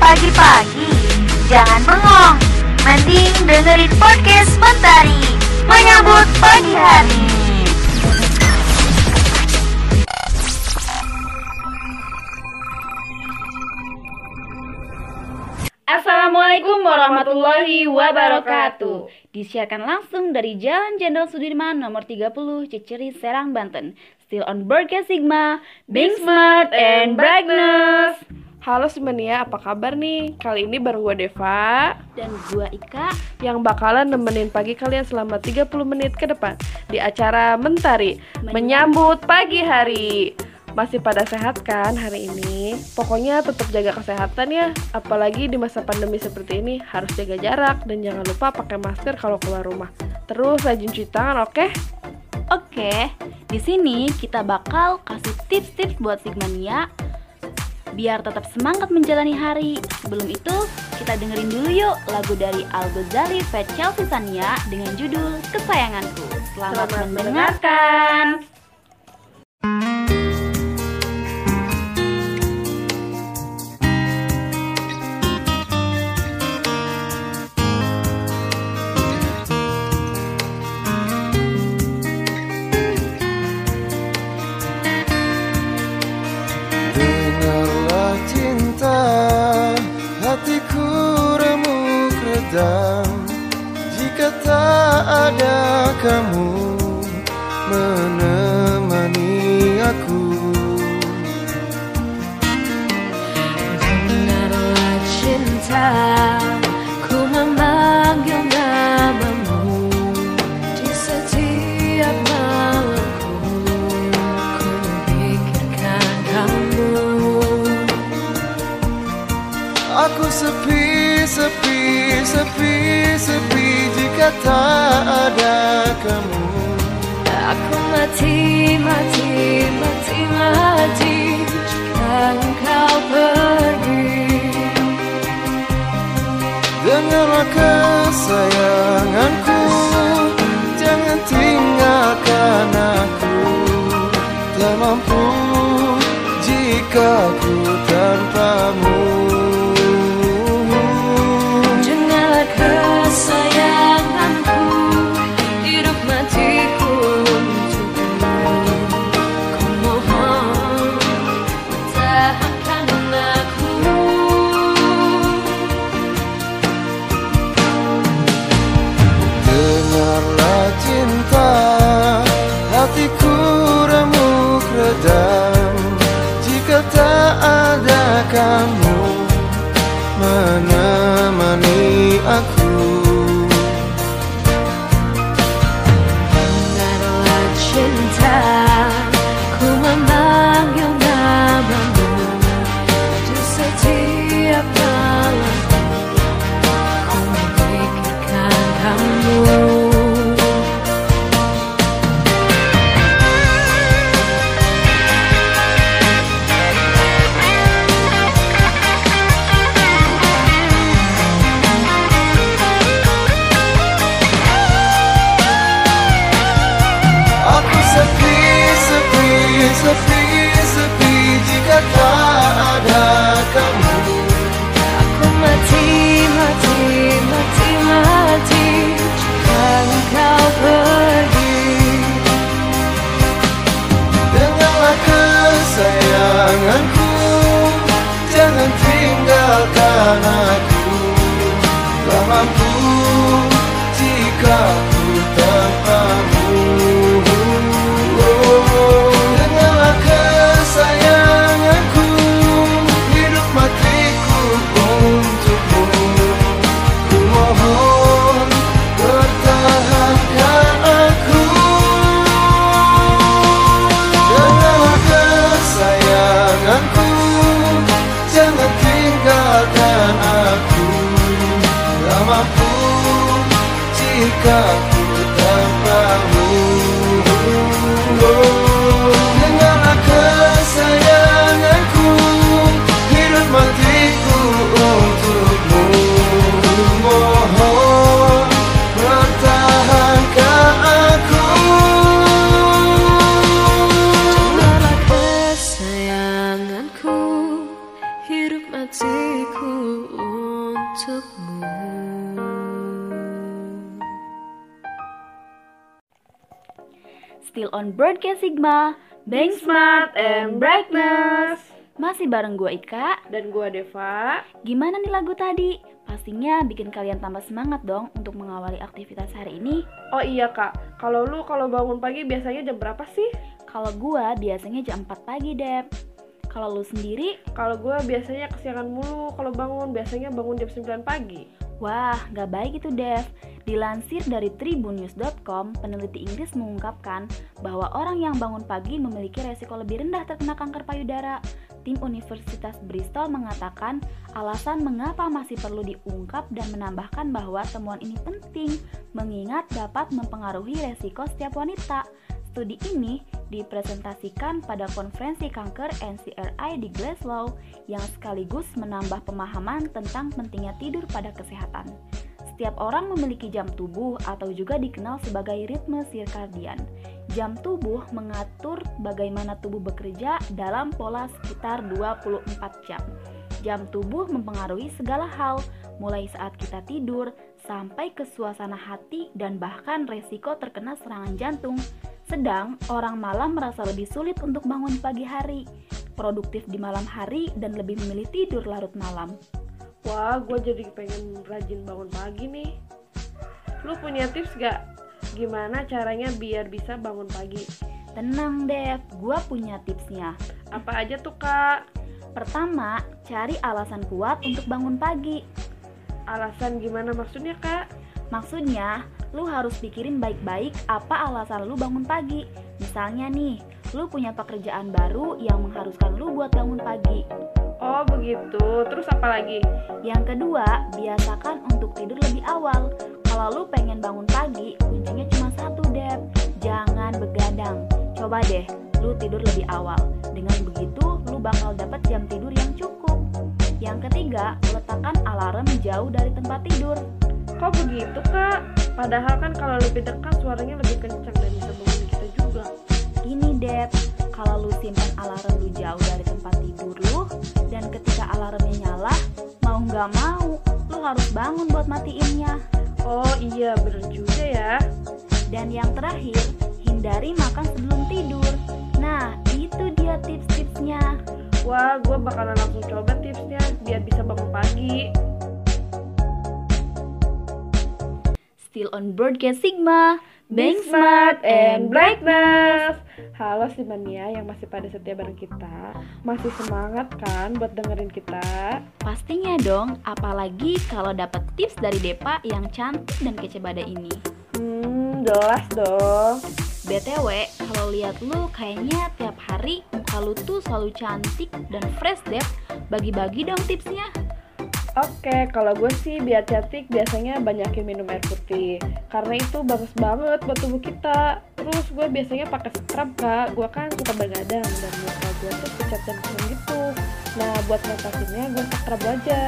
pagi-pagi. Jangan bengong, mending dengerin podcast Mentari. Menyambut pagi hari. Assalamualaikum warahmatullahi wabarakatuh. Disiarkan langsung dari Jalan Jenderal Sudirman nomor 30 Ciceri Serang Banten. Still on Broadcast Sigma Being smart and brightness Halo Simania, apa kabar nih? Kali ini baru gue Deva Dan gua Ika yang bakalan nemenin pagi kalian selama 30 menit ke depan di acara Mentari Menyambut Pagi Hari. Masih pada sehat kan hari ini? Pokoknya tetap jaga kesehatan ya, apalagi di masa pandemi seperti ini harus jaga jarak dan jangan lupa pakai masker kalau keluar rumah. Terus rajin cuci tangan, oke? Oke, di sini kita bakal kasih tips-tips buat Sigmania biar tetap semangat menjalani hari. Sebelum itu, kita dengerin dulu yuk lagu dari Al Ghazali Fat Chelsea Sania dengan judul Kesayanganku. Selamat, Selamat mendengarkan. Dengarlah redam Jika tak ada kamu Menemani aku. Dengarlah cinta sepi, Jika tak ada kamu. Aku mati, mati, mati, mati Jika engkau pergi. Dengarlah kesayanganku Jangan tinggalkan aku. Tak mampu jika ku tanpamu Jangan tinggalkan aku. Tak mampu jika Still on Broadcast Sigma, Being smart and brightness. Masih bareng gue Ika. Dan gua Deva. Gimana nih lagu tadi? Pastinya bikin kalian tambah semangat dong untuk mengawali aktivitas hari ini. Oh iya kak, kalau lu kalau bangun pagi biasanya jam berapa sih? Kalau gue biasanya jam 4 pagi, Dep. Kalau lu sendiri, Kalau gua biasanya kesiangan mulu kalau bangun, biasanya bangun jam 9 pagi. Wah nggak baik itu, Dev. Dilansir dari tribunnews.com, peneliti Inggris mengungkapkan bahwa orang yang bangun pagi memiliki resiko lebih rendah terkena kanker payudara. Tim Universitas Bristol mengatakan alasan mengapa masih perlu diungkap dan menambahkan bahwa temuan ini penting mengingat dapat mempengaruhi resiko setiap wanita. Studi ini dipresentasikan pada konferensi kanker NCRI di Glasgow yang sekaligus menambah pemahaman tentang pentingnya tidur pada kesehatan. Setiap orang memiliki jam tubuh atau juga dikenal sebagai ritme sirkadian. Jam tubuh mengatur bagaimana tubuh bekerja dalam pola sekitar 24 jam. Jam tubuh mempengaruhi segala hal, mulai saat kita tidur sampai ke suasana hati dan bahkan resiko terkena serangan jantung. Sedang orang malam merasa lebih sulit untuk bangun pagi hari, produktif di malam hari dan lebih memilih tidur larut malam. Wah, gue jadi pengen rajin bangun pagi nih. Lu punya tips gak? Gimana caranya biar bisa bangun pagi? Tenang Dev, gua punya tipsnya. Apa aja tuh kak? Pertama, cari alasan kuat untuk bangun pagi. Alasan gimana maksudnya kak? Maksudnya, lu harus pikirin baik-baik apa alasan lu bangun pagi. Misalnya nih, lu punya pekerjaan baru yang mengharuskan lu buat bangun pagi. Oh begitu, terus apa lagi? Yang kedua, biasakan untuk tidur lebih awal. Kalau lu pengen bangun pagi, kuncinya cuma satu, Dep. Jangan begadang. Coba deh, lu tidur lebih awal. Dengan begitu, lu bakal dapat jam tidur yang cukup. Yang ketiga, letakkan alarm jauh dari tempat tidur. Kok begitu kak? Padahal kan kalau lebih dekat suaranya lebih kencang dan bisa bangun kita juga. Gini, Dep. Kalau lu simpan alarm lu jauh dari tempat tidur lu, dan ketika alarmnya nyala, mau nggak mau, lu harus bangun buat matiinnya. Oh iya bener juga ya. Dan yang terakhir, hindari makan sebelum tidur. Nah, itu dia tips-tipsnya. Wah, gue bakalan langsung coba tipsnya biar bisa bangun pagi. Still on Broadcast Sigma, Being smart and brightness. Halo si mania yang masih pada setia bareng kita. Masih semangat kan buat dengerin kita? Pastinya dong, apalagi kalau dapat tips dari Depa yang cantik dan kece badai ini. Hmm, jelas dong. BTW, kalau lihat lu kayaknya tiap hari muka lu tuh selalu cantik dan fresh, Dep. Bagi-bagi dong tipsnya. Oke, kalau gue sih biar cantik biasanya banyakin minum air putih. Karena itu bagus banget buat tubuh kita. Terus gue biasanya pakai scrub kak. Gue kan suka begadang dan muka gue tuh pucat dan kering gitu. Nah buat ngatasinnya gue scrub aja.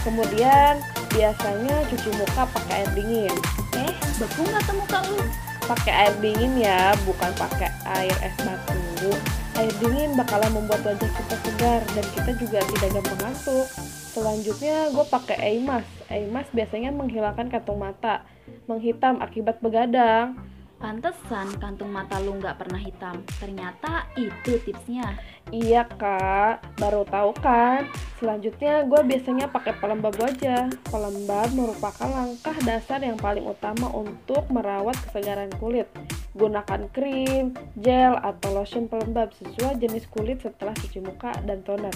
Kemudian biasanya cuci muka pakai air dingin. Eh, beku nggak tuh muka lu? Pakai air dingin ya, bukan pakai air es batu Air dingin bakalan membuat wajah kita segar dan kita juga tidak gampang ngantuk Selanjutnya gue pakai eye mask. Eye mask biasanya menghilangkan kantung mata, menghitam akibat begadang. Pantesan kantung mata lu nggak pernah hitam. Ternyata itu tipsnya. Iya kak, baru tahu kan. Selanjutnya gue biasanya pakai pelembab wajah. Pelembab merupakan langkah dasar yang paling utama untuk merawat kesegaran kulit. Gunakan krim, gel, atau lotion pelembab sesuai jenis kulit setelah cuci muka dan toner.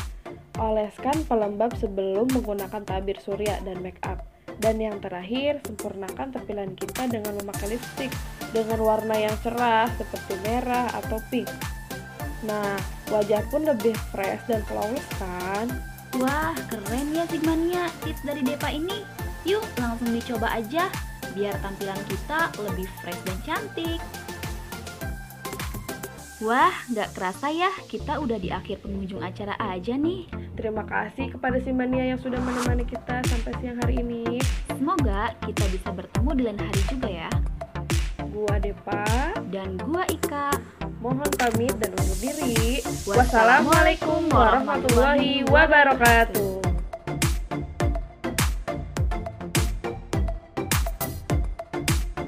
Oleskan pelembab sebelum menggunakan tabir surya dan make up. Dan yang terakhir, sempurnakan tampilan kita dengan memakai lipstick dengan warna yang cerah seperti merah atau pink. Nah, wajah pun lebih fresh dan flawless kan? Wah, keren ya Sigmania tips dari Depa ini. Yuk, langsung dicoba aja biar tampilan kita lebih fresh dan cantik. Wah, nggak kerasa ya, kita udah di akhir pengunjung acara aja nih. Terima kasih kepada si Mania yang sudah menemani kita sampai siang hari ini. Semoga kita bisa bertemu di lain hari juga ya. Gua Depa, Dan gua Ika. mohon pamit dan undur diri. Wassalamualaikum Wassalamualaikum warahmatullahi wabarakatuh.